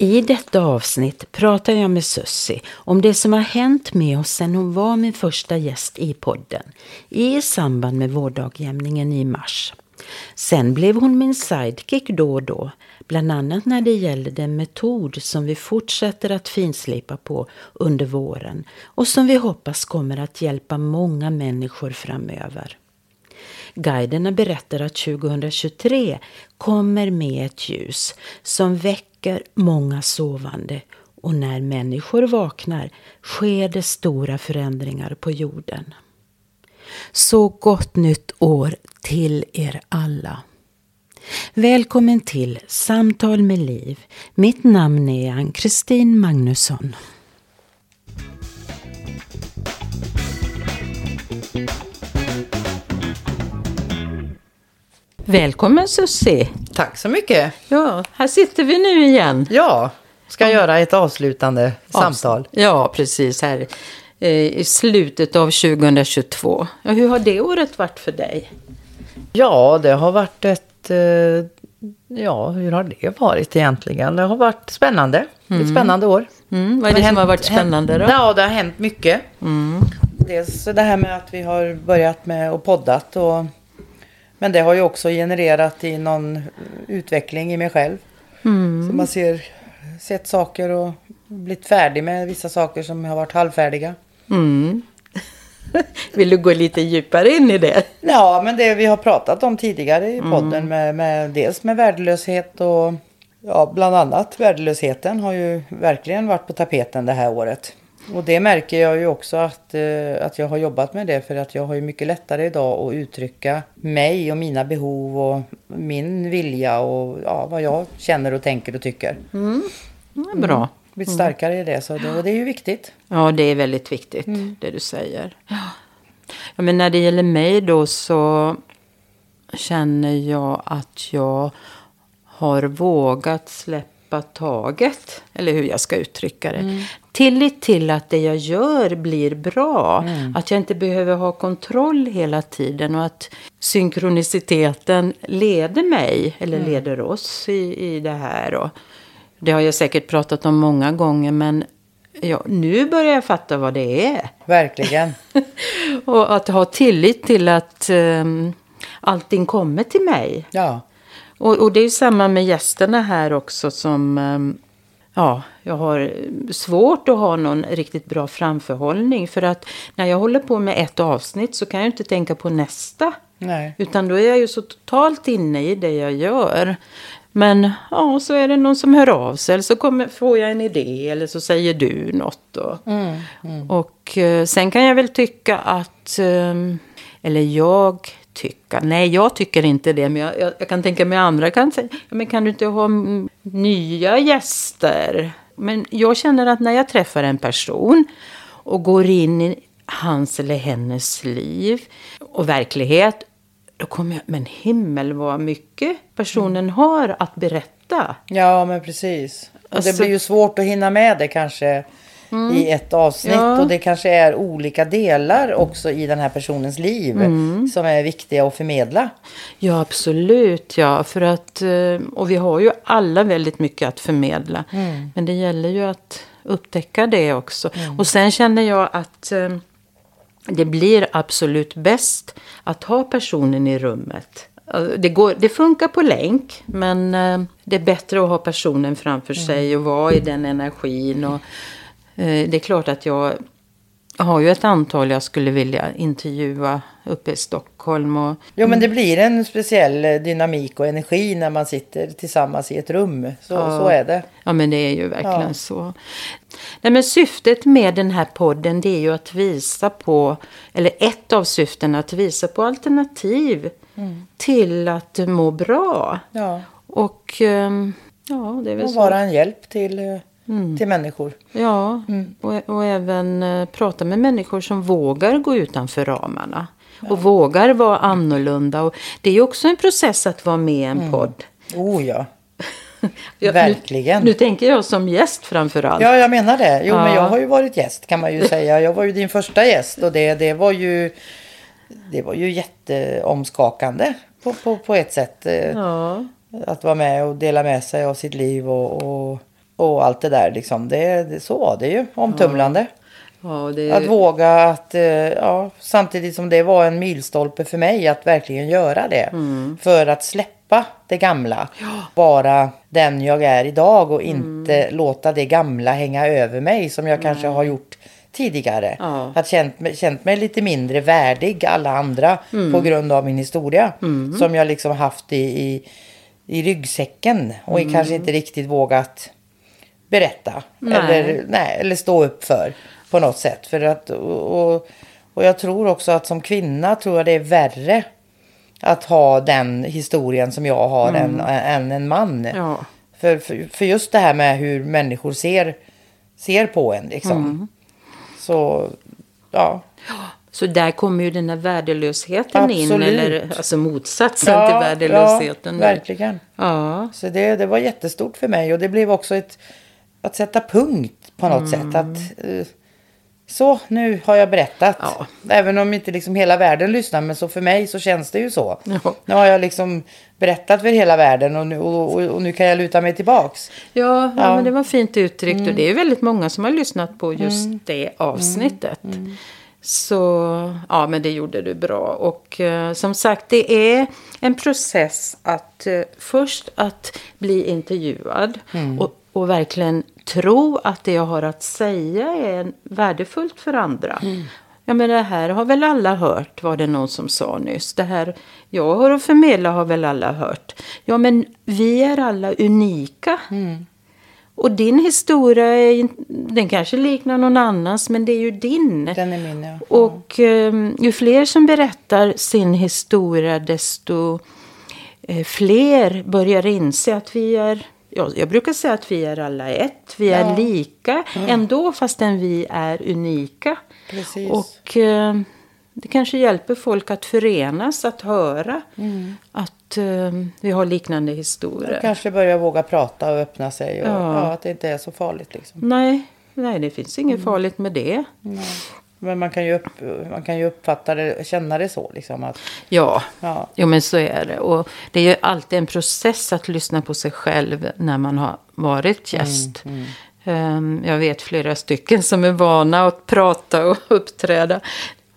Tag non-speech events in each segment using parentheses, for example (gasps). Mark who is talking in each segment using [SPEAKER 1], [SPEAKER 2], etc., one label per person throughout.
[SPEAKER 1] I detta avsnitt pratar jag med Sussi om det som har hänt med oss sedan hon var min första gäst i podden i samband med vårdagjämningen i mars. Sen blev hon min sidekick då och då, bland annat när det gäller den metod som vi fortsätter att finslipa på under våren och som vi hoppas kommer att hjälpa många människor framöver. Guiderna berättar att 2023 kommer med ett ljus som väcker många sovande och när människor vaknar sker det stora förändringar på jorden. Så gott nytt år till er alla. Välkommen till Samtal med Liv. Mitt namn är Ann-Kristin Magnusson. Välkommen Sussi.
[SPEAKER 2] Tack så mycket.
[SPEAKER 1] Ja, här sitter vi nu igen.
[SPEAKER 2] Ja, ska göra ett avslutande samtal.
[SPEAKER 1] Ja, precis. Här eh, i slutet av 2022. Ja, hur har det året varit för dig?
[SPEAKER 2] Ja, det har varit ett... eh, Ja, hur har det varit egentligen? Det har varit spännande. Ett spännande år.
[SPEAKER 1] Mm, vad är det,
[SPEAKER 2] har
[SPEAKER 1] som har
[SPEAKER 2] hänt-
[SPEAKER 1] varit spännande då?
[SPEAKER 2] hänt- Ja, det har hänt mycket.
[SPEAKER 1] Mm.
[SPEAKER 2] Dels det här med att vi har börjat med och poddat. Och, men det har ju också genererat i någon utveckling i mig själv.
[SPEAKER 1] Mm.
[SPEAKER 2] Så man ser, sett saker och blivit färdig med vissa saker som har varit halvfärdiga.
[SPEAKER 1] Mm. (laughs) Vill du gå lite djupare in i det?
[SPEAKER 2] Ja, men det vi har pratat om tidigare i
[SPEAKER 1] Mm.
[SPEAKER 2] podden med, med dels med värdelöshet och ja, bland annat värdelösheten har ju verkligen varit på tapeten det här året. Och det märker jag ju också att, eh, att jag har jobbat med det för att jag har ju mycket lättare idag att uttrycka mig och mina behov och min vilja och ja, vad jag känner och tänker och tycker.
[SPEAKER 1] Ja, bra.
[SPEAKER 2] Blivit starkare i det, så det, och det är ju viktigt.
[SPEAKER 1] Ja, det är väldigt viktigt, det du säger. Ja. ja, men när det gäller mig då så känner jag att jag har vågat släppa taget. Eller hur jag ska uttrycka det. Tillit till att det jag gör blir bra. Att jag inte behöver ha kontroll hela tiden. Och att synkroniciteten leder mig, eller leder oss i, i det här. Och det har jag säkert pratat om många gånger, men ja, nu börjar jag fatta vad det är.
[SPEAKER 2] Verkligen. (laughs)
[SPEAKER 1] Och att ha tillit till att um, allting kommer till mig.
[SPEAKER 2] Ja.
[SPEAKER 1] Och, och det är ju samma med gästerna här också som... ehm, ja, jag har svårt att ha någon riktigt bra framförhållning. För att när jag håller på med ett avsnitt så kan jag inte tänka på nästa.
[SPEAKER 2] Nej.
[SPEAKER 1] Utan då är jag ju så totalt inne i det jag gör. Men ja, så är det någon som hör av sig. Eller så kommer, får jag en idé. Eller så säger du något. Och, och eh, sen kan jag väl tycka att... ehm, eller jag tycka. Nej, jag tycker inte det. Men jag, jag, jag kan tänka mig andra kan säga. Men kan du inte ha mm, nya gäster? Men jag känner att när jag träffar en person och går in i hans eller hennes liv och verklighet. Då kommer jag, men himmel vad mycket personen har att berätta.
[SPEAKER 2] Ja, men precis. Och
[SPEAKER 1] Alltså-
[SPEAKER 2] det blir ju svårt att hinna med det kanske i ett avsnitt.
[SPEAKER 1] Ja.
[SPEAKER 2] Och det kanske är olika delar också i den här personens liv som är viktiga att förmedla.
[SPEAKER 1] Ja, absolut. Ja, för att, eh, och vi har ju alla väldigt mycket att förmedla. Men det gäller ju att upptäcka det också. Och sen känner jag att eh, det blir absolut bäst att ha personen i rummet. Alltså, Det, går, det funkar på länk, men eh, det är bättre att ha personen framför sig och vara i den energin. Och, eh, det är klart att jag har ju ett antal jag skulle vilja intervjua uppe i Stockholm. Och,
[SPEAKER 2] Jo men det blir en speciell eh, dynamik och energi när man sitter tillsammans i ett rum. Så,
[SPEAKER 1] Ja.
[SPEAKER 2] så är det.
[SPEAKER 1] Ja, men det är ju verkligen
[SPEAKER 2] Ja.
[SPEAKER 1] så. Nej, men syftet med den här podden det är ju att visa på, eller ett av syftena, att visa på alternativ till att må bra.
[SPEAKER 2] Ja.
[SPEAKER 1] Och ehm, ja, det är väl
[SPEAKER 2] Och
[SPEAKER 1] så.
[SPEAKER 2] vara en hjälp till, eh, till människor.
[SPEAKER 1] Ja, och, och även eh, prata med människor som vågar gå utanför ramarna. Och vågar vara annorlunda. Och det är ju också en process att vara med i en podd.
[SPEAKER 2] Oh ja. (laughs)
[SPEAKER 1] Ja,
[SPEAKER 2] Verkligen.
[SPEAKER 1] Nu, nu tänker jag som gäst framför allt.
[SPEAKER 2] Ja, jag menar det. Jo, men
[SPEAKER 1] Ja.
[SPEAKER 2] jag har ju varit gäst kan man ju (laughs) säga. Jag var ju din första gäst och det, det var ju det var ju jätteomskakande på, på, på ett sätt. eh,
[SPEAKER 1] Ja.
[SPEAKER 2] Att vara med och dela med sig av sitt liv och, och, och allt det där liksom. Det, det, så var det ju. Omtumlande.
[SPEAKER 1] Ja, det
[SPEAKER 2] Att våga att, eh, ja, samtidigt som det var en milstolpe för mig att verkligen göra det. För att släppa det gamla. Vara den jag är idag och inte låta det gamla hänga över mig som jag kanske har gjort tidigare.
[SPEAKER 1] Ja.
[SPEAKER 2] Att känt, mig- känt mig lite mindre värdig alla andra på grund av min historia. Som jag liksom haft i, i, i ryggsäcken och kanske inte riktigt vågat berätta.
[SPEAKER 1] Nej.
[SPEAKER 2] Eller, nej, eller stå upp för på något sätt. För att, och, och, jag tror också att som kvinna tror jag det är värre att ha den historien som jag har än, än en man.
[SPEAKER 1] Ja.
[SPEAKER 2] För, för, för just det här med hur människor ser, ser på en liksom. Så, ja.
[SPEAKER 1] Så där kommer ju den här värdelösheten in.
[SPEAKER 2] Absolut.
[SPEAKER 1] Eller alltså motsatsen
[SPEAKER 2] ja
[SPEAKER 1] till värdelösheten.
[SPEAKER 2] Ja, verkligen.
[SPEAKER 1] Ja.
[SPEAKER 2] Så det, det var jättestort för mig och det blev också ett att sätta punkt på något
[SPEAKER 1] Mm.
[SPEAKER 2] sätt. Att, eh, så, nu har jag berättat.
[SPEAKER 1] Ja.
[SPEAKER 2] Även om inte liksom hela världen lyssnar, men så för mig så känns det ju så.
[SPEAKER 1] Ja.
[SPEAKER 2] Nu har jag liksom berättat för hela världen och nu, och, och, och nu kan jag luta mig tillbaks.
[SPEAKER 1] Ja, ja.
[SPEAKER 2] Mm.
[SPEAKER 1] men det var fint uttryckt. Och det är väldigt många som har lyssnat på just det avsnittet.
[SPEAKER 2] Mm.
[SPEAKER 1] Så ja, men det gjorde du bra. Och eh, som sagt, det är en process att eh, först att bli intervjuad.
[SPEAKER 2] Mm.
[SPEAKER 1] Och, och verkligen tro att det jag har att säga är värdefullt för andra.
[SPEAKER 2] Mm.
[SPEAKER 1] Ja, men det här har väl alla hört, var det någon som sa nyss. Det här jag har att förmedla har väl alla hört. Ja, men vi är alla unika. Och din historia, är, den kanske liknar någon annans, men det är ju din.
[SPEAKER 2] Den är min, ja.
[SPEAKER 1] Och eh, ju fler som berättar sin historia, desto eh, fler börjar inse att vi är... Ja, jag brukar säga att vi är alla ett. Vi är
[SPEAKER 2] Ja.
[SPEAKER 1] lika ändå, fastän vi är unika.
[SPEAKER 2] Precis.
[SPEAKER 1] Och eh, det kanske hjälper folk att förenas, att höra
[SPEAKER 2] Mm.
[SPEAKER 1] att eh, vi har liknande historier.
[SPEAKER 2] Kanske börja våga prata och öppna sig. Och,
[SPEAKER 1] Ja.
[SPEAKER 2] ja. att det inte är så farligt liksom.
[SPEAKER 1] Nej, nej, det finns
[SPEAKER 2] Mm.
[SPEAKER 1] inget farligt med det.
[SPEAKER 2] Men man kan ju, upp, man kan ju uppfatta det, känna det så liksom. Att,
[SPEAKER 1] Ja,
[SPEAKER 2] ja.
[SPEAKER 1] jo, men så är det. Och det är ju alltid en process att lyssna på sig själv när man har varit gäst. Ehm, Jag vet flera stycken som är vana att prata och (laughs) uppträda.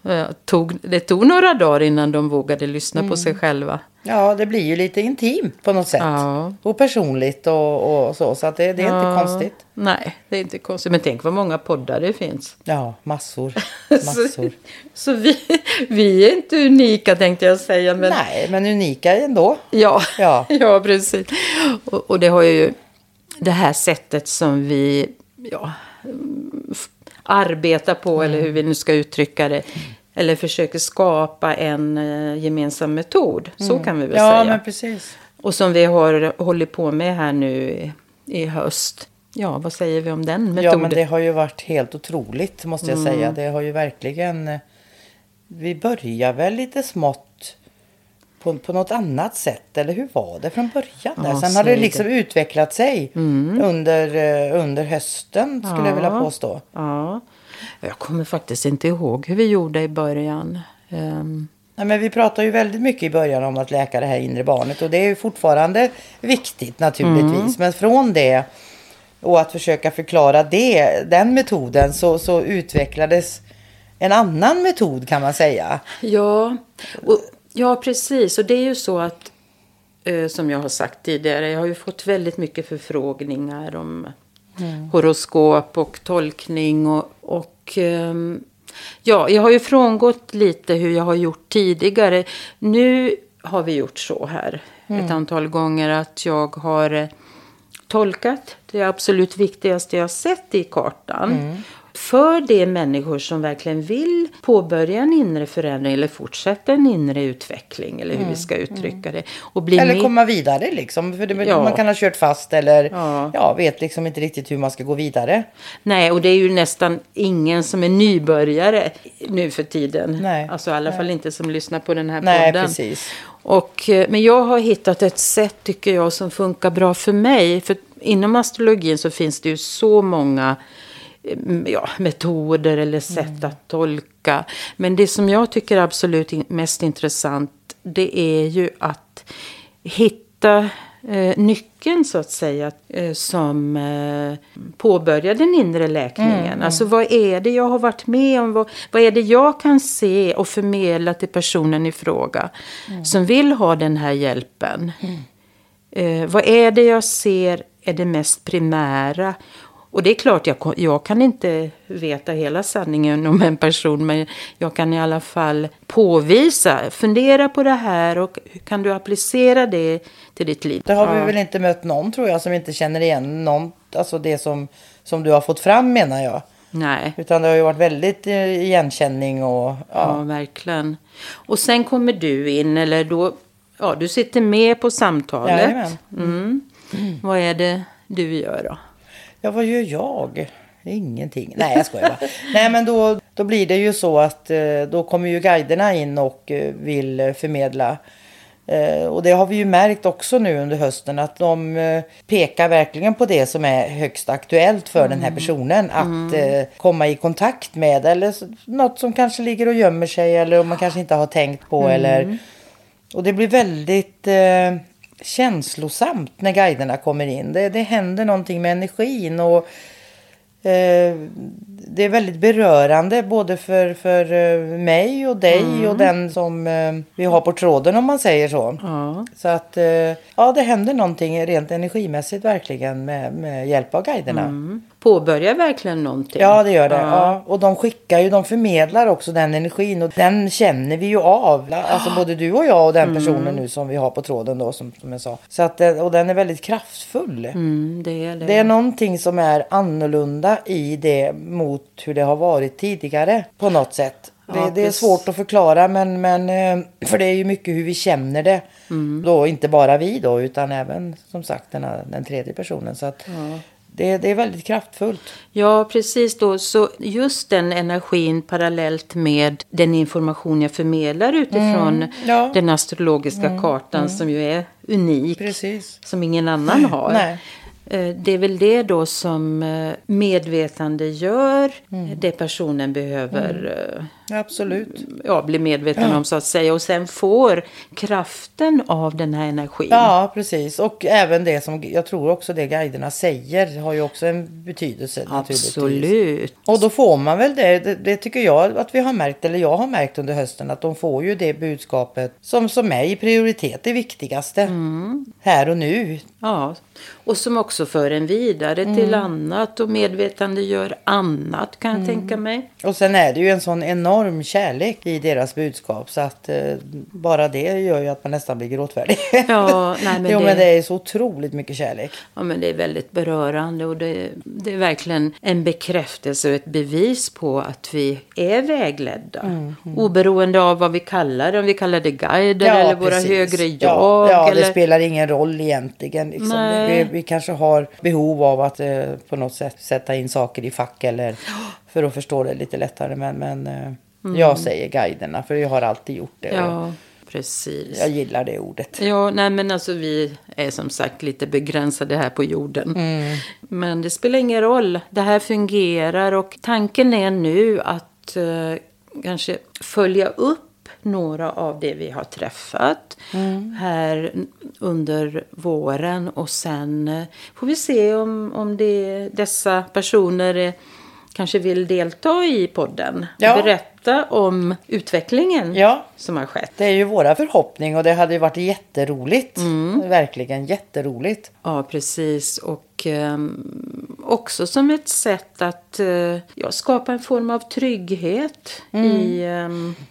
[SPEAKER 1] Eh, Tog, det tog några dagar innan de vågade lyssna på sig själva.
[SPEAKER 2] Ja, det blir ju lite intimt på något sätt.
[SPEAKER 1] Ja.
[SPEAKER 2] Och personligt och, och så. Så att det, det är
[SPEAKER 1] Ja,
[SPEAKER 2] inte konstigt.
[SPEAKER 1] Nej, det är inte konstigt. Men tänk vad många poddar det finns.
[SPEAKER 2] Ja, massor. (laughs) Massor.
[SPEAKER 1] Så, så vi, vi är inte unika tänkte jag säga. Men
[SPEAKER 2] Nej, men unika ändå.
[SPEAKER 1] Ja,
[SPEAKER 2] Ja. (laughs)
[SPEAKER 1] ja. precis. Och, och det har ju det här sättet som vi ja, arbetar på, eller hur vi nu ska uttrycka det. Eller försöker skapa en eh, gemensam metod. Så kan vi väl
[SPEAKER 2] Ja,
[SPEAKER 1] säga.
[SPEAKER 2] men precis.
[SPEAKER 1] Och som vi har hållit på med här nu i, i höst. Ja, vad säger vi om den metoden?
[SPEAKER 2] Ja, men det har ju varit helt otroligt måste jag
[SPEAKER 1] Mm.
[SPEAKER 2] säga. Det har ju verkligen... eh, Vi börjar väl lite smått på, på något annat sätt. Eller hur var det från början?
[SPEAKER 1] Ja,
[SPEAKER 2] Sen har det liksom utvecklat sig under, eh, under hösten skulle jag vilja
[SPEAKER 1] Ja.
[SPEAKER 2] påstå.
[SPEAKER 1] Ja. Jag kommer faktiskt inte ihåg hur vi gjorde i början. Ehm,
[SPEAKER 2] Nej, men vi pratar ju väldigt mycket i början om att läka det här inre barnet och det är ju fortfarande viktigt naturligtvis.
[SPEAKER 1] Mm.
[SPEAKER 2] Men från det och att försöka förklara det, den metoden så, så utvecklades en annan metod kan man säga.
[SPEAKER 1] Ja, och, ja, precis. Och det är ju så att, eh, som jag har sagt tidigare, jag har ju fått väldigt mycket förfrågningar om horoskop och tolkning. Och, och ehm, Ja, jag har ju frångått lite hur jag har gjort tidigare. Nu har vi gjort så här ett antal gånger att jag har eh, tolkat det absolut viktigaste jag sett i kartan. För de människor som verkligen vill påbörja en inre förändring eller fortsätta en inre utveckling eller hur vi ska uttrycka det. Och bli
[SPEAKER 2] Eller
[SPEAKER 1] med-
[SPEAKER 2] komma vidare liksom. För det,
[SPEAKER 1] Ja.
[SPEAKER 2] man kan ha kört fast eller
[SPEAKER 1] Ja.
[SPEAKER 2] ja. vet liksom inte riktigt hur man ska gå vidare.
[SPEAKER 1] Nej, och det är ju nästan ingen som är nybörjare nu för tiden.
[SPEAKER 2] Nej,
[SPEAKER 1] Alltså i alla fall inte som lyssnar på den här
[SPEAKER 2] Nej,
[SPEAKER 1] podden.
[SPEAKER 2] precis.
[SPEAKER 1] Och, eh, men jag har hittat ett sätt, tycker jag, som funkar bra för mig. För inom astrologin så finns det ju så många ja, metoder eller sätt
[SPEAKER 2] Mm.
[SPEAKER 1] att tolka. Men det som jag tycker är absolut mest intressant, det är ju att hitta eh, nyckeln så att säga eh, som eh, påbörjar den inre läkningen. Alltså vad är det jag har varit med om? Vad, vad är det jag kan se och förmedla till personen i fråga som vill ha den här hjälpen? Eh, vad är det jag ser är det mest primära? Och det är klart, jag, jag kan inte veta hela sanningen om en person, men jag kan i alla fall påvisa, fundera på det här och kan du applicera det till ditt liv?
[SPEAKER 2] Det har vi
[SPEAKER 1] Ja.
[SPEAKER 2] väl inte mött någon tror jag som inte känner igen någon, alltså det som, som du har fått fram menar jag.
[SPEAKER 1] Nej.
[SPEAKER 2] Utan det har ju varit väldigt eh, igenkänning och
[SPEAKER 1] Ja,
[SPEAKER 2] ja.
[SPEAKER 1] verkligen. Och sen kommer du in, eller då, ja, du sitter med på samtalet.
[SPEAKER 2] Jajamän.
[SPEAKER 1] Mm. Vad är det du gör då?
[SPEAKER 2] Ja, vad gör jag? Ingenting. Nej, jag skojar bara. Nej, men då, då blir det ju så att eh, då kommer ju guiderna in och eh, vill förmedla. Eh, Och det har vi ju märkt också nu under hösten att de pekar verkligen på det som är högst aktuellt för den här personen. Att eh, komma i kontakt med eller något som kanske ligger och gömmer sig eller om man kanske inte har tänkt på eller och det blir väldigt känslosamt när guiderna kommer in. Det, det händer någonting med energin och eh, det är väldigt berörande både för, för eh, mig och dig och den som eh, vi har på tråden om man säger så.
[SPEAKER 1] Ja.
[SPEAKER 2] Så att eh, ja, det händer någonting rent energimässigt verkligen med, med hjälp av guiderna.
[SPEAKER 1] Påbörjar verkligen någonting?
[SPEAKER 2] Ja, det gör det. Ja. Och de skickar ju, de förmedlar också den energin och den känner vi ju av. Alltså både du och jag och den personen nu som vi har på tråden då som, som jag sa. Så att, det- och den är väldigt kraftfull.
[SPEAKER 1] Mm, det är det.
[SPEAKER 2] Det är någonting som är annorlunda i det mot hur det har varit tidigare på något sätt. Det,
[SPEAKER 1] Ja,
[SPEAKER 2] det är svårt att förklara men, men eh, för det är ju mycket hur vi känner det.
[SPEAKER 1] Mm.
[SPEAKER 2] Då inte bara vi då utan även som sagt den, här, den tredje personen. Så att det, det är väldigt kraftfullt.
[SPEAKER 1] Ja, precis då. Så just den energin parallellt med den information jag förmedlar utifrån
[SPEAKER 2] ja.
[SPEAKER 1] den astrologiska kartan som ju är unik.
[SPEAKER 2] Precis.
[SPEAKER 1] Som ingen annan (laughs) har.
[SPEAKER 2] Nej.
[SPEAKER 1] Eh, Det är väl det då som eh, medvetande gör
[SPEAKER 2] Mm.
[SPEAKER 1] det personen behöver eh,
[SPEAKER 2] Absolut.
[SPEAKER 1] ja, bli medveten om så att säga. Och sen får kraften av den här energin.
[SPEAKER 2] Ja, precis. Och även det som jag tror också det guiderna säger har ju också en betydelse.
[SPEAKER 1] Absolut.
[SPEAKER 2] Och då får man väl det, det, det tycker jag att vi har märkt, eller jag har märkt under hösten, att de får ju det budskapet som, som är i prioritet, det viktigaste.
[SPEAKER 1] Mm.
[SPEAKER 2] Här och nu.
[SPEAKER 1] Ja, och som också för en vidare
[SPEAKER 2] Mm.
[SPEAKER 1] till annat och medvetande gör annat kan jag tänka mig.
[SPEAKER 2] Och sen är det ju en sån enorm kärlek i deras budskap så att eh, bara det gör ju att man nästan blir gråtfärdig.
[SPEAKER 1] Ja, nej, (laughs) men
[SPEAKER 2] jo,
[SPEAKER 1] det-
[SPEAKER 2] men det är så otroligt mycket kärlek.
[SPEAKER 1] Ja, men det är väldigt berörande och det, det är verkligen en bekräftelse och ett bevis på att vi är vägledda. Oberoende av vad vi kallar det, om vi kallar det guider eller våra
[SPEAKER 2] precis.
[SPEAKER 1] högre jag.
[SPEAKER 2] Ja, ja
[SPEAKER 1] eller...
[SPEAKER 2] det spelar ingen roll egentligen. Liksom. Vi, vi kanske har behov av att eh, på något sätt sätta in saker i fack eller (gasps) för att förstå det lite lättare. Men, men eh, jag säger guiderna för jag har alltid gjort det.
[SPEAKER 1] Mm. Ja, precis.
[SPEAKER 2] Jag gillar det ordet.
[SPEAKER 1] Ja, nej men alltså vi är som sagt lite begränsade här på jorden. Men det spelar ingen roll. Det här fungerar och tanken är nu att eh, kanske följa upp några av det vi har träffat här under våren och sen eh, får vi se om, om det, dessa personer kanske vill delta i podden
[SPEAKER 2] Ja.
[SPEAKER 1] och berätta om utvecklingen
[SPEAKER 2] Ja.
[SPEAKER 1] som har skett.
[SPEAKER 2] Det är ju våra förhoppning och det hade ju varit jätteroligt.
[SPEAKER 1] Mm.
[SPEAKER 2] Verkligen jätteroligt.
[SPEAKER 1] Ja, precis. Och, ehm, också som ett sätt att eh, ja, skapa en form av trygghet i, eh,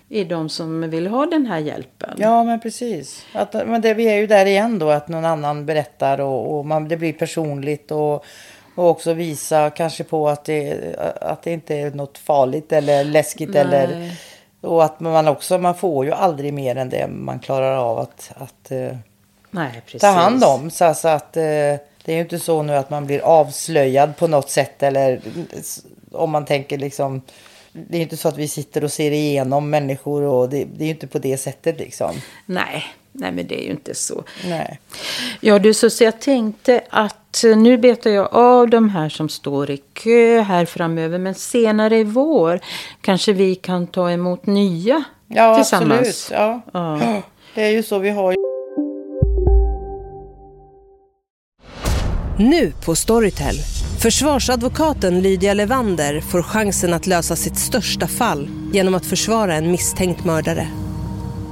[SPEAKER 1] i de som vill ha den här hjälpen.
[SPEAKER 2] Ja, men precis. Att, men det, vi är ju där igen då, att någon annan berättar och, och man, det blir personligt. Och, och också visa kanske på att det, att det inte är något farligt eller läskigt. Eller, och att man också, man får ju aldrig mer än det man klarar av att, att eh,
[SPEAKER 1] Nej,
[SPEAKER 2] ta hand om. Så, så att eh, det är ju inte så nu att man blir avslöjad på något sätt. Eller om man tänker liksom. Det är inte så att vi sitter och ser igenom människor och det, det är ju inte på det sättet liksom.
[SPEAKER 1] Nej, nej, men det är ju inte så.
[SPEAKER 2] Nej.
[SPEAKER 1] Ja, du, så, så jag tänkte att eh, nu betar jag av de här som står i kö här framöver. Men senare i vår kanske vi kan ta emot nya
[SPEAKER 2] Ja,
[SPEAKER 1] tillsammans.
[SPEAKER 2] absolut. Ja.
[SPEAKER 1] Ja.
[SPEAKER 2] Ja, (gasps) Det är ju så vi har
[SPEAKER 3] Nu på Storytel. Försvarsadvokaten Lydia Levander får chansen att lösa sitt största fall genom att försvara en misstänkt mördare.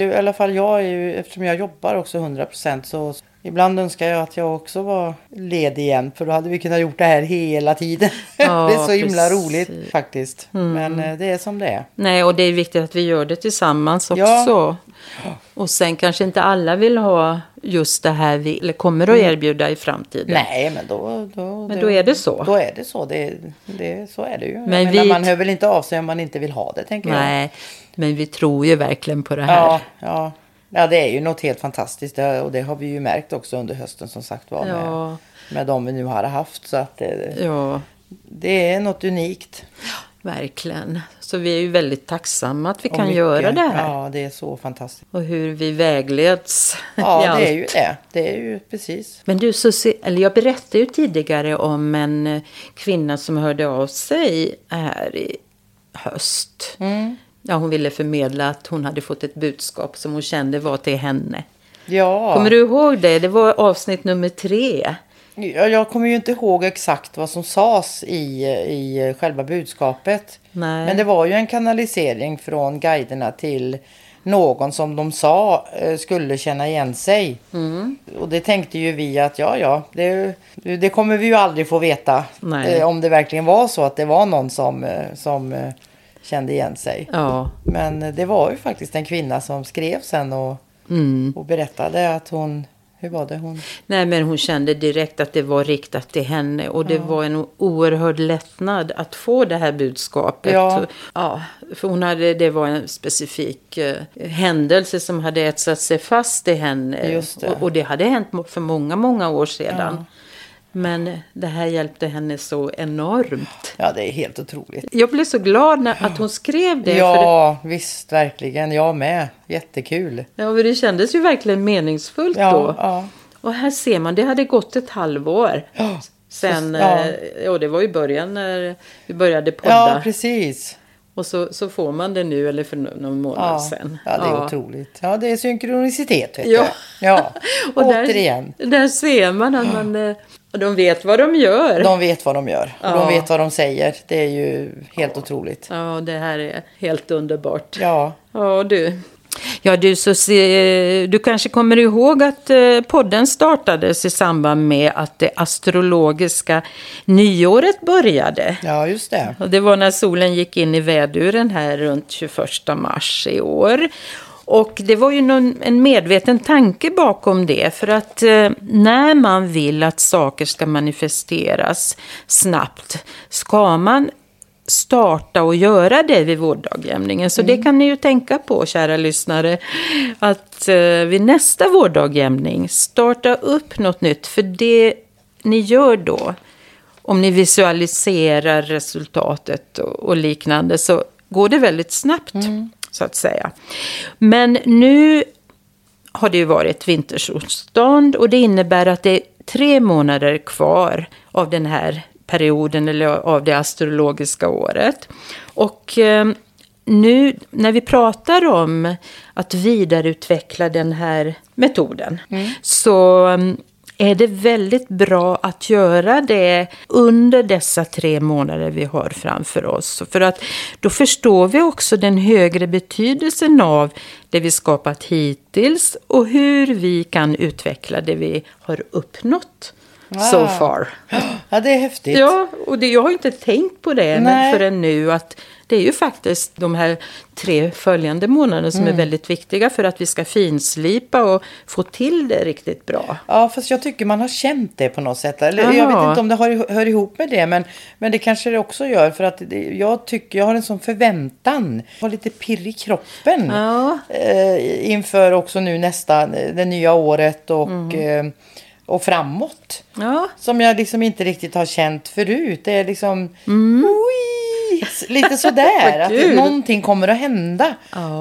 [SPEAKER 2] I alla fall jag är ju, eftersom jag jobbar också 100% så ibland önskar jag att jag också var ledig igen. För då hade vi kunnat gjort det här hela tiden.
[SPEAKER 1] Ja, (laughs)
[SPEAKER 2] det är så himla
[SPEAKER 1] precis.
[SPEAKER 2] roligt faktiskt. Men eh, det är som det är.
[SPEAKER 1] Nej, och det är viktigt att vi gör det tillsammans också.
[SPEAKER 2] Ja.
[SPEAKER 1] Och sen kanske inte alla vill ha just det här vi eller kommer att erbjuda i framtiden.
[SPEAKER 2] Nej, men då, då,
[SPEAKER 1] Men då är det så.
[SPEAKER 2] Då är det så. Det, det, så är det ju. Men
[SPEAKER 1] vi-
[SPEAKER 2] Man hör väl inte av sig om man inte vill ha det, tänker jag.
[SPEAKER 1] Nej, men vi tror ju verkligen på det här.
[SPEAKER 2] Ja, ja. ja, det är ju något helt fantastiskt. Det, och det har vi ju märkt också under hösten som sagt var. Med,
[SPEAKER 1] Ja.
[SPEAKER 2] med de vi nu har haft. Så att det,
[SPEAKER 1] ja,
[SPEAKER 2] det är något unikt.
[SPEAKER 1] Verkligen. Så vi är ju väldigt tacksamma att vi
[SPEAKER 2] Och
[SPEAKER 1] kan
[SPEAKER 2] mycket.
[SPEAKER 1] göra det här.
[SPEAKER 2] Ja, det är så fantastiskt.
[SPEAKER 1] Och hur vi vägleds i
[SPEAKER 2] Ja,
[SPEAKER 1] allt.
[SPEAKER 2] det är ju det. Det är ju precis.
[SPEAKER 1] Men du, så, eller jag berättade ju tidigare om en eh, kvinna som hörde av sig här i höst.
[SPEAKER 2] Mm.
[SPEAKER 1] Ja, hon ville förmedla att hon hade fått ett budskap som hon kände var till henne.
[SPEAKER 2] Ja.
[SPEAKER 1] Kommer du ihåg det? Det var avsnitt nummer tre.
[SPEAKER 2] Ja, jag kommer ju inte ihåg exakt vad som sades i, i själva budskapet.
[SPEAKER 1] Nej.
[SPEAKER 2] Men det var ju en kanalisering från guiderna till någon som de sa eh, skulle känna igen sig.
[SPEAKER 1] Mm.
[SPEAKER 2] Och det tänkte ju vi att ja, ja, det, det kommer vi ju aldrig få veta.
[SPEAKER 1] Nej.
[SPEAKER 2] Eh, om det verkligen var så att det var någon som, eh, som kände igen sig.
[SPEAKER 1] Ja,
[SPEAKER 2] Men det var ju faktiskt en kvinna som skrev sen och,
[SPEAKER 1] Mm.
[SPEAKER 2] och berättade att hon, hur var det hon?
[SPEAKER 1] nej men hon kände direkt att det var riktat till henne. Och det var en oerhörd lättnad att få det här budskapet.
[SPEAKER 2] Ja.
[SPEAKER 1] ja för hon hade, det var en specifik eh, händelse som hade etsat sig fast i henne.
[SPEAKER 2] Just det.
[SPEAKER 1] Och, och det hade hänt för många, många år sedan. Men det här hjälpte henne så enormt.
[SPEAKER 2] Ja, det är helt otroligt.
[SPEAKER 1] Jag blev så glad när, att hon skrev det. För
[SPEAKER 2] Ja, visst, verkligen. Jag med. Jättekul.
[SPEAKER 1] ja, för det kändes ju verkligen meningsfullt
[SPEAKER 2] Ja,
[SPEAKER 1] då.
[SPEAKER 2] ja.
[SPEAKER 1] Och här ser man, det hade gått ett halvår. Sen,
[SPEAKER 2] Så- ja.
[SPEAKER 1] ja. ja det var i början när vi började podda.
[SPEAKER 2] Ja, precis.
[SPEAKER 1] Och så, så får man det nu, eller för någon månad
[SPEAKER 2] Ja,
[SPEAKER 1] sen.
[SPEAKER 2] ja, det är otroligt. Ja, det är synkronicitet, vet
[SPEAKER 1] Ja.
[SPEAKER 2] du. Ja, (laughs)
[SPEAKER 1] Och
[SPEAKER 2] återigen.
[SPEAKER 1] Där, där ser man att man, eh, de vet vad de gör.
[SPEAKER 2] De vet vad de gör.
[SPEAKER 1] Ja.
[SPEAKER 2] De vet vad de säger. Det är ju helt otroligt.
[SPEAKER 1] Ja, det här är helt underbart.
[SPEAKER 2] Ja,
[SPEAKER 1] Ja, du. Ja, du, så se, du kanske kommer ihåg att eh, podden startades i samband med att det astrologiska nyåret började.
[SPEAKER 2] ja just det.
[SPEAKER 1] Och det var när solen gick in i väduren här runt 21 mars i år. Och det var ju någon, en medveten tanke bakom det. För att eh, när man vill att saker ska manifesteras snabbt ska man starta och göra det vid vårdagjämningen. Så det kan ni ju tänka på, kära lyssnare. Att eh, vid nästa vårdagjämning starta upp något nytt. För det ni gör då, om ni visualiserar resultatet och, och liknande, så går det väldigt snabbt, så att säga. Men nu har det ju varit vintersolstånd och det innebär att det är tre månader kvar av den här perioden eller av det astrologiska året. Och eh, nu när vi pratar om att vidareutveckla den här metoden så mm, är det väldigt bra att göra det under dessa tre månader vi har framför oss. För att då förstår vi också den högre betydelsen av det vi skapat hittills och hur vi kan utveckla det vi har uppnått so
[SPEAKER 2] Wow.
[SPEAKER 1] far. (gasps)
[SPEAKER 2] Ja, det är häftigt.
[SPEAKER 1] Ja, och det, jag har inte tänkt på det
[SPEAKER 2] Nej.
[SPEAKER 1] förrän nu att det är ju faktiskt de här tre följande månaderna som
[SPEAKER 2] Mm.
[SPEAKER 1] är väldigt viktiga för att vi ska finslipa och få till det riktigt bra.
[SPEAKER 2] Ja, fast jag tycker man har känt det på något sätt. Eller,
[SPEAKER 1] Ja.
[SPEAKER 2] Jag vet inte om det hör, hör ihop med det, men, men det kanske det också gör. För att det, jag tycker jag har en sån förväntan. Jag har lite pirr i kroppen.
[SPEAKER 1] Ja.
[SPEAKER 2] Eh, inför också nu nästa, det nya året och,
[SPEAKER 1] Mm.
[SPEAKER 2] eh, och framåt.
[SPEAKER 1] Ja.
[SPEAKER 2] Som jag liksom inte riktigt har känt förut. Det är liksom... Oj, lite sådär. (laughs) att det, någonting kommer att hända.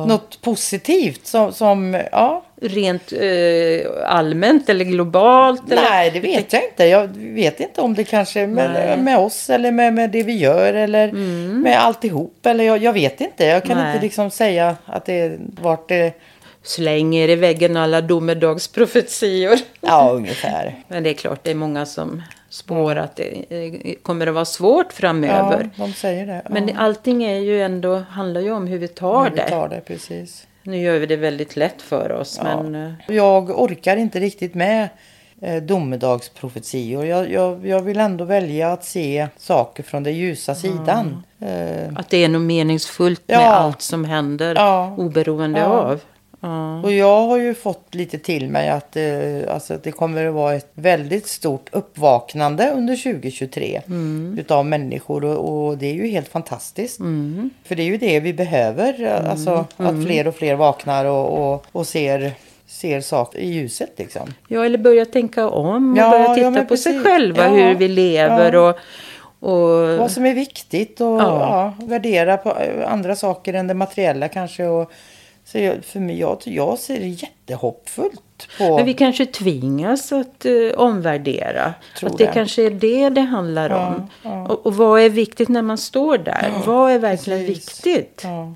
[SPEAKER 2] Något positivt som, som ja,
[SPEAKER 1] Rent eh, allmänt eller globalt? Eller?
[SPEAKER 2] Nej, det vet jag inte. Jag vet inte om det kanske med, med oss eller med, med det vi gör eller med alltihop. Eller jag, jag vet inte. Jag kan
[SPEAKER 1] Nej.
[SPEAKER 2] inte liksom säga att det vart det...
[SPEAKER 1] Slänger i väggen alla domedagsprofetior.
[SPEAKER 2] Ja, ungefär.
[SPEAKER 1] Men det är klart, det är många som spår att det eh, kommer att vara svårt framöver.
[SPEAKER 2] Ja, de säger det. Ja,
[SPEAKER 1] Men allting är ju ändå, handlar ju om hur vi tar
[SPEAKER 2] hur vi
[SPEAKER 1] det.
[SPEAKER 2] tar det, precis.
[SPEAKER 1] Nu gör vi det väldigt lätt för oss. Men, eh,
[SPEAKER 2] Jag orkar inte riktigt med eh, domedagsprofetior. Jag, jag, jag vill ändå välja att se saker från den ljusa sidan.
[SPEAKER 1] Att det är något meningsfullt
[SPEAKER 2] Ja.
[SPEAKER 1] med allt som händer
[SPEAKER 2] Ja.
[SPEAKER 1] oberoende
[SPEAKER 2] Ja.
[SPEAKER 1] av. Ja.
[SPEAKER 2] Och jag har ju fått lite till mig att, eh, alltså det kommer att vara ett väldigt stort uppvaknande under 2023 utav människor och, och det är ju helt fantastiskt. För det är ju det vi behöver, eh, alltså att fler och fler vaknar och, och, och ser, ser saker i ljuset liksom.
[SPEAKER 1] ja, eller börja tänka om och
[SPEAKER 2] Ja,
[SPEAKER 1] börja
[SPEAKER 2] ja,
[SPEAKER 1] titta
[SPEAKER 2] men
[SPEAKER 1] på sig
[SPEAKER 2] precis.
[SPEAKER 1] själva,
[SPEAKER 2] Ja.
[SPEAKER 1] hur vi lever
[SPEAKER 2] Ja.
[SPEAKER 1] och... och
[SPEAKER 2] Vad som är viktigt och
[SPEAKER 1] Ja.
[SPEAKER 2] ja. värdera på eh, andra saker än det materiella kanske. Och, så jag, för mig, jag, jag ser det jättehoppfullt på...
[SPEAKER 1] Men vi kanske tvingas att eh, omvärdera.
[SPEAKER 2] Tror
[SPEAKER 1] att det,
[SPEAKER 2] det.
[SPEAKER 1] kanske är det det handlar
[SPEAKER 2] Ja,
[SPEAKER 1] om.
[SPEAKER 2] ja.
[SPEAKER 1] Och, och vad är viktigt när man står där? vad är verkligen
[SPEAKER 2] precis.
[SPEAKER 1] viktigt?
[SPEAKER 2] Ja.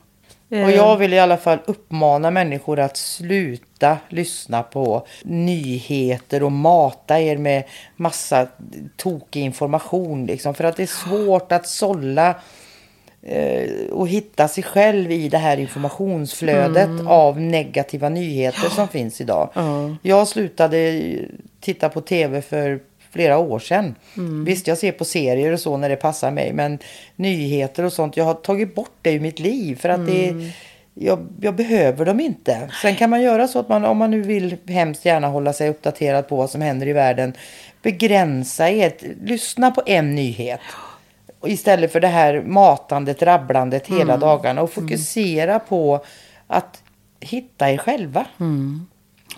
[SPEAKER 1] Eh,
[SPEAKER 2] Och jag vill i alla fall uppmana människor att sluta lyssna på nyheter och mata er med massa tokig information. Liksom, för att det är svårt att sålla och hitta sig själv i det här informationsflödet av negativa nyheter som finns idag. Jag slutade titta på tv för flera år sedan. Visst, jag ser på serier och så när det passar mig. Men nyheter och sånt, jag har tagit bort det ur mitt liv. För att det, jag, jag behöver dem inte. Sen kan man göra så att man, om man nu vill hemskt gärna hålla sig uppdaterad på vad som händer i världen. Begränsa er. Lyssna på en nyhet. Och Istället för det här matandet, rabblandet hela dagarna. Och fokusera på att hitta er själva.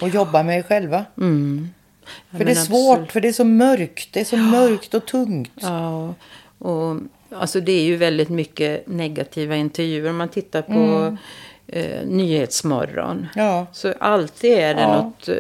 [SPEAKER 2] Och jobba med er själva.
[SPEAKER 1] Ja,
[SPEAKER 2] För det är svårt,
[SPEAKER 1] absolut.
[SPEAKER 2] för det är så mörkt. Det är så mörkt och tungt.
[SPEAKER 1] Ja, och alltså det är ju väldigt mycket negativa intervjuer. Om man tittar på
[SPEAKER 2] Mm.
[SPEAKER 1] Eh, Nyhetsmorgon.
[SPEAKER 2] Ja.
[SPEAKER 1] Så alltid är det
[SPEAKER 2] Ja.
[SPEAKER 1] något eh,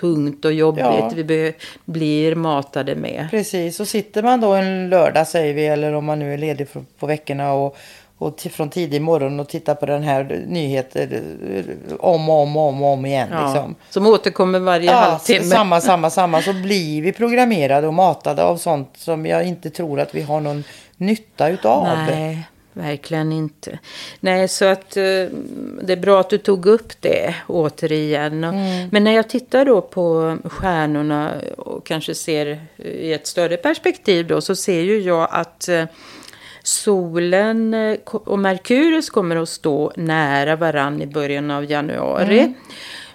[SPEAKER 1] tungt och jobbigt
[SPEAKER 2] Ja.
[SPEAKER 1] vi blir matade med.
[SPEAKER 2] Precis, så sitter man då en lördag säger vi, eller om man nu är ledig på, på veckorna och, och från tidig morgon och tittar på den här nyheter eh, om och om och om, och om igen.
[SPEAKER 1] Ja,
[SPEAKER 2] Liksom.
[SPEAKER 1] Som återkommer varje
[SPEAKER 2] Ja,
[SPEAKER 1] halvtimme.
[SPEAKER 2] samma, samma, samma. Så blir vi programmerade och matade av sånt som jag inte tror att vi har någon nytta utav.
[SPEAKER 1] Nej, verkligen inte. Nej, så att eh, det är bra att du tog upp det återigen. Och-
[SPEAKER 2] Mm.
[SPEAKER 1] Men när jag tittar då på stjärnorna och kanske ser i ett större perspektiv då så ser ju jag att eh, solen eh, och Merkurius kommer att stå nära varann i början av januari.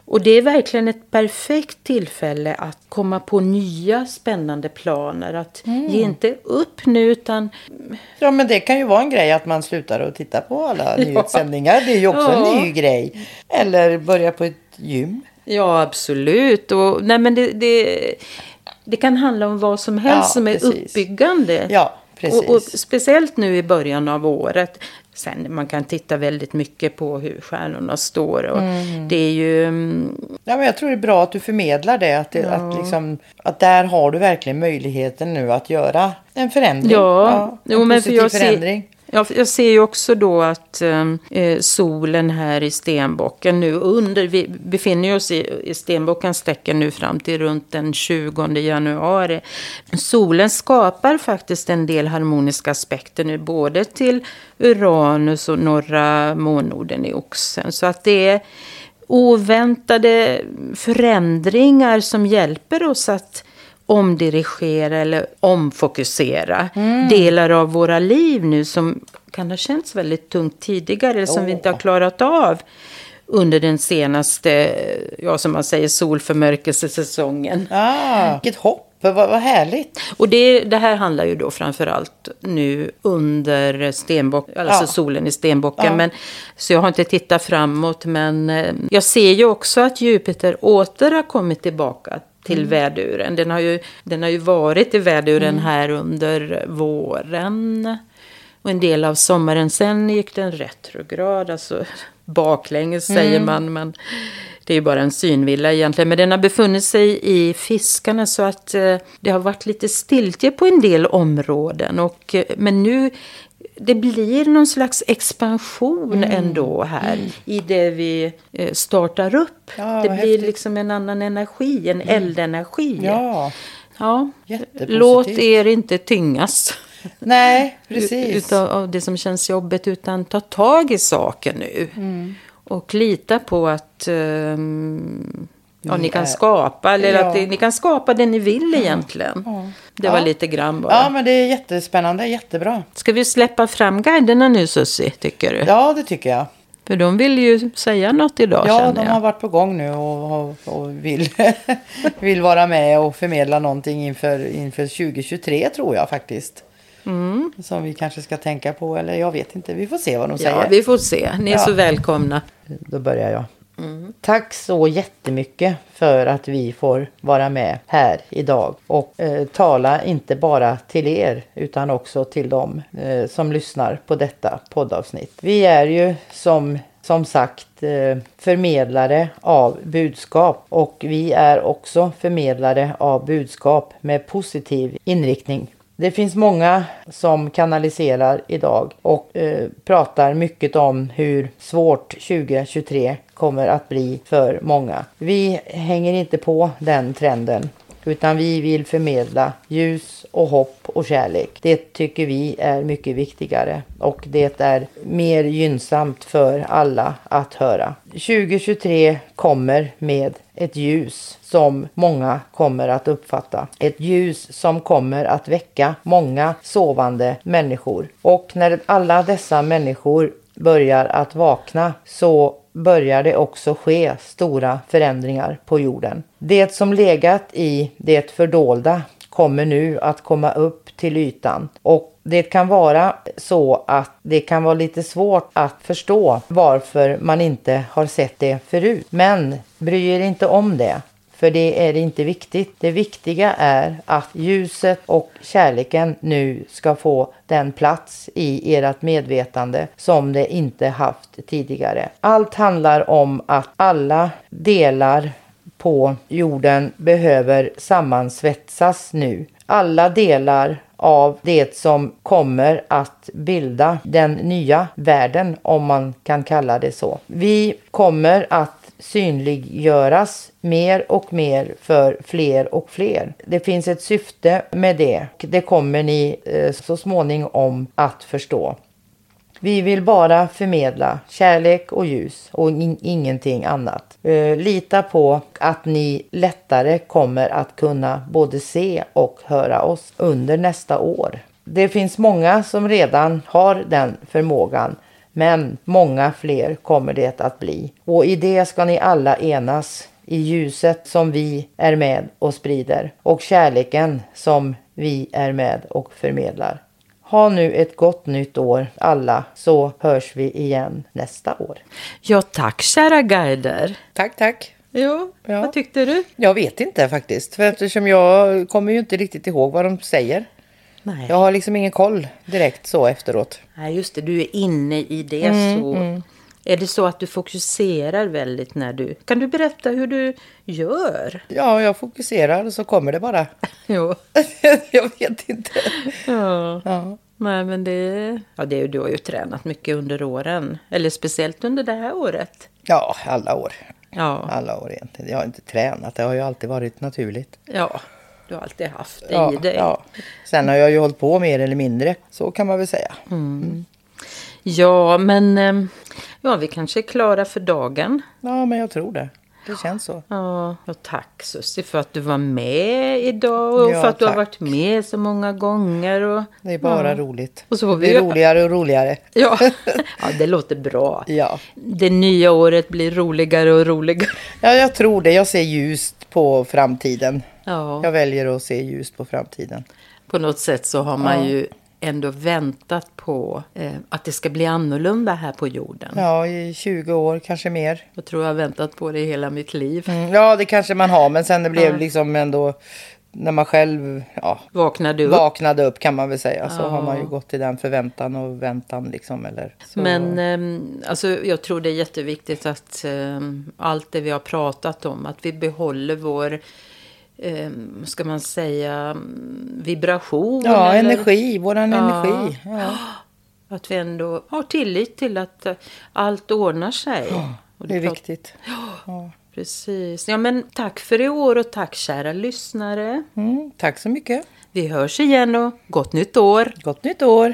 [SPEAKER 1] Och det är verkligen ett perfekt tillfälle att komma på nya spännande planer. Att ge inte upp nu utan...
[SPEAKER 2] Ja men det kan ju vara en grej att man slutar att titta på alla (laughs) nyhetssändningar. Det är ju också
[SPEAKER 1] Ja.
[SPEAKER 2] en ny grej. Eller börja på ett gym.
[SPEAKER 1] Ja, absolut. Och, nej, men det, det, det kan handla om vad som helst
[SPEAKER 2] Ja,
[SPEAKER 1] som är
[SPEAKER 2] precis.
[SPEAKER 1] uppbyggande.
[SPEAKER 2] Ja, precis.
[SPEAKER 1] Och, och speciellt nu i början av året. Sen man kan titta väldigt mycket på hur stjärnorna står. Och
[SPEAKER 2] Mm.
[SPEAKER 1] Det är ju... mm,
[SPEAKER 2] Ja, men jag tror det är bra att du förmedlar det. Att, det,
[SPEAKER 1] Ja.
[SPEAKER 2] att, liksom, att där har du verkligen möjligheten nu att göra en förändring.
[SPEAKER 1] Ja,
[SPEAKER 2] en
[SPEAKER 1] jo, men för jag ser-. Ja, jag ser ju också då att ehm, eh, solen här i stenbocken nu under, vi befinner oss i, i stenbockens tecken nu fram till runt den 20 januari. Solen skapar faktiskt en del harmoniska aspekter nu, både till Uranus och norra månorden i oxen. Så att det är oväntade förändringar som hjälper oss att omdirigera eller omfokusera
[SPEAKER 2] Mm.
[SPEAKER 1] delar av våra liv nu som kan ha känts väldigt tungt tidigare eller som vi inte har klarat av under den senaste, ja som man säger, solförmörkelsesäsongen.
[SPEAKER 2] Ah, vilket hopp, vad, vad härligt.
[SPEAKER 1] Och det, det här handlar ju då framförallt nu under stenbock, alltså
[SPEAKER 2] Ja.
[SPEAKER 1] solen i stenbocken.
[SPEAKER 2] Ja.
[SPEAKER 1] Men, så jag har inte tittat framåt. Men eh, jag ser ju också att Jupiter åter har kommit tillbaka till
[SPEAKER 2] Mm.
[SPEAKER 1] väduren. Den har, ju, den har ju varit i väduren här under våren. Och en del av sommaren. Sen gick den retrograd, alltså baklänges säger
[SPEAKER 2] Mm.
[SPEAKER 1] man. Men det är ju bara en synvilla egentligen. Men den har befunnit sig i fiskarna så att eh, det har varit lite stiltje på en del områden. Och, eh, men nu, det blir någon slags expansion
[SPEAKER 2] Mm.
[SPEAKER 1] ändå här i det vi eh, startar upp.
[SPEAKER 2] Ja,
[SPEAKER 1] det blir
[SPEAKER 2] häftigt.
[SPEAKER 1] liksom en annan energi, en eldenergi.
[SPEAKER 2] Ja,
[SPEAKER 1] Ja. Låt er inte tyngas.
[SPEAKER 2] nej, (laughs) precis.
[SPEAKER 1] Utav, av det som känns jobbigt utan ta tag i saken nu.
[SPEAKER 2] Mm.
[SPEAKER 1] Och lita på att ehm, ja,
[SPEAKER 2] Ni
[SPEAKER 1] kan
[SPEAKER 2] är-
[SPEAKER 1] skapa. Eller
[SPEAKER 2] Ja.
[SPEAKER 1] att ni kan skapa det ni vill egentligen. Det var
[SPEAKER 2] Ja.
[SPEAKER 1] lite grann bara.
[SPEAKER 2] Ja, men det är jättespännande, jättebra.
[SPEAKER 1] Ska vi släppa fram guiderna nu Susie, tycker du?
[SPEAKER 2] Ja, det tycker jag.
[SPEAKER 1] För de vill ju säga något idag
[SPEAKER 2] Ja,
[SPEAKER 1] känner
[SPEAKER 2] de
[SPEAKER 1] jag.
[SPEAKER 2] har varit på gång nu och, och, vill, (laughs) vill vara med och förmedla någonting inför, inför 2023 tror jag faktiskt.
[SPEAKER 1] Mm.
[SPEAKER 2] Som vi kanske ska tänka på, eller jag vet inte. Vi får se vad de
[SPEAKER 1] Ja,
[SPEAKER 2] säger.
[SPEAKER 1] vi får se. Ni är
[SPEAKER 2] Ja.
[SPEAKER 1] så välkomna.
[SPEAKER 2] Då börjar jag. Tack så jättemycket för att vi får vara med här idag och eh, tala inte bara till er utan också till dem eh, som lyssnar på detta poddavsnitt. Vi är ju som, som sagt eh, förmedlare av budskap och vi är också förmedlare av budskap med positiv inriktning. Det finns många som kanaliserar idag och eh, pratar mycket om hur svårt 2023 kommer att bli för många. Vi hänger inte på den trenden utan vi vill förmedla ljus och hopp och kärlek. Det tycker vi är mycket viktigare och det är mer gynnsamt för alla att höra. 2023 kommer med ett ljus som många kommer att uppfatta. Ett ljus som kommer att väcka många sovande människor. Och när alla dessa människor börjar att vakna så börjar det också ske stora förändringar på jorden. Det som legat i det fördolda kommer nu att komma upp till ytan och det kan vara så att det kan vara lite svårt att förstå varför man inte har sett det förut. Men bry er inte om det. För det är inte viktigt. Det viktiga är att ljuset och kärleken nu ska få den plats i ert medvetande som det inte haft tidigare. Allt handlar om att alla delar på jorden behöver sammansvetsas nu. Alla delar av det som kommer att bilda den nya världen om man kan kalla det så. Vi kommer att synliggöras mer och mer för fler och fler. Det finns ett syfte med det. Det kommer ni eh, så småningom att förstå. Vi vill bara förmedla kärlek och ljus och in- ingenting annat. Eh, lita på att ni lättare kommer att kunna både se och höra oss under nästa år. Det finns många som redan har den förmågan. Men många fler kommer det att bli. Och i det ska ni alla enas i ljuset som vi är med och sprider och kärleken som vi är med och förmedlar. Ha nu ett gott nytt år alla så hörs vi igen nästa år.
[SPEAKER 1] Ja, tack kära guider.
[SPEAKER 2] Tack, tack.
[SPEAKER 1] Jo,
[SPEAKER 2] Ja.
[SPEAKER 1] vad tyckte du?
[SPEAKER 2] Jag vet inte faktiskt, för eftersom jag kommer ju inte riktigt ihåg vad de säger.
[SPEAKER 1] Nej.
[SPEAKER 2] Jag har liksom ingen koll direkt så efteråt.
[SPEAKER 1] Nej, just det, du är inne i det
[SPEAKER 2] Mm,
[SPEAKER 1] så. Är det så att du fokuserar väldigt när du... Kan du berätta hur du gör?
[SPEAKER 2] Ja, jag fokuserar och så kommer det bara. (laughs)
[SPEAKER 1] Jo. (laughs)
[SPEAKER 2] jag vet inte.
[SPEAKER 1] Ja.
[SPEAKER 2] Ja.
[SPEAKER 1] Nej, men det... Ja, det, du har ju tränat mycket under åren. Eller speciellt under det här året.
[SPEAKER 2] ja, alla år.
[SPEAKER 1] Ja,
[SPEAKER 2] Alla år egentligen. Jag har inte tränat, det har ju alltid varit naturligt.
[SPEAKER 1] ja. Du har alltid haft det
[SPEAKER 2] Ja,
[SPEAKER 1] i dig.
[SPEAKER 2] ja. Sen har jag ju hållit på mer eller mindre, så kan man väl säga.
[SPEAKER 1] Ja, men... ehm, Ja, vi kanske är klara för dagen.
[SPEAKER 2] Ja, men jag tror det. Det känns så.
[SPEAKER 1] Ja, och tack Susie för att du var med idag och
[SPEAKER 2] Ja,
[SPEAKER 1] för att du har varit med så många gånger. Och,
[SPEAKER 2] Det är bara
[SPEAKER 1] ja.
[SPEAKER 2] roligt.
[SPEAKER 1] Och så får
[SPEAKER 2] det
[SPEAKER 1] vi
[SPEAKER 2] blir roligare och roligare.
[SPEAKER 1] Ja. (laughs) ja, det låter bra.
[SPEAKER 2] Ja.
[SPEAKER 1] Det nya året blir roligare och roligare.
[SPEAKER 2] ja, jag tror det. Jag ser ljust på framtiden.
[SPEAKER 1] Ja,
[SPEAKER 2] Jag väljer att se ljust på framtiden.
[SPEAKER 1] på något sätt så har man
[SPEAKER 2] Ja.
[SPEAKER 1] ju ändå väntat på eh, att det ska bli annorlunda här på jorden.
[SPEAKER 2] Ja, i 20 år, kanske mer.
[SPEAKER 1] Jag tror jag har väntat på det hela mitt liv.
[SPEAKER 2] Mm, ja, det kanske man har, men sen det blev liksom ändå... När man själv ja,
[SPEAKER 1] Vaknade upp.
[SPEAKER 2] vaknade upp kan man väl säga. Så
[SPEAKER 1] Ja.
[SPEAKER 2] har man ju gått i den förväntan och väntan liksom. Eller, så.
[SPEAKER 1] Men ehm, alltså, jag tror det är jätteviktigt att ehm, allt det vi har pratat om, att vi behåller vår, um, ska man säga, vibration.
[SPEAKER 2] Ja,
[SPEAKER 1] eller-
[SPEAKER 2] energi, våran
[SPEAKER 1] Ja.
[SPEAKER 2] energi. Ja. (gasps)
[SPEAKER 1] Att vi ändå har tillit till att eh, allt ordnar sig. Och
[SPEAKER 2] Det är viktigt. (gasps) Ja.
[SPEAKER 1] Precis. Ja, men tack för i år och tack kära lyssnare.
[SPEAKER 2] Mm, tack så mycket.
[SPEAKER 1] Vi hörs igen och gott nytt år.
[SPEAKER 2] Gott nytt år.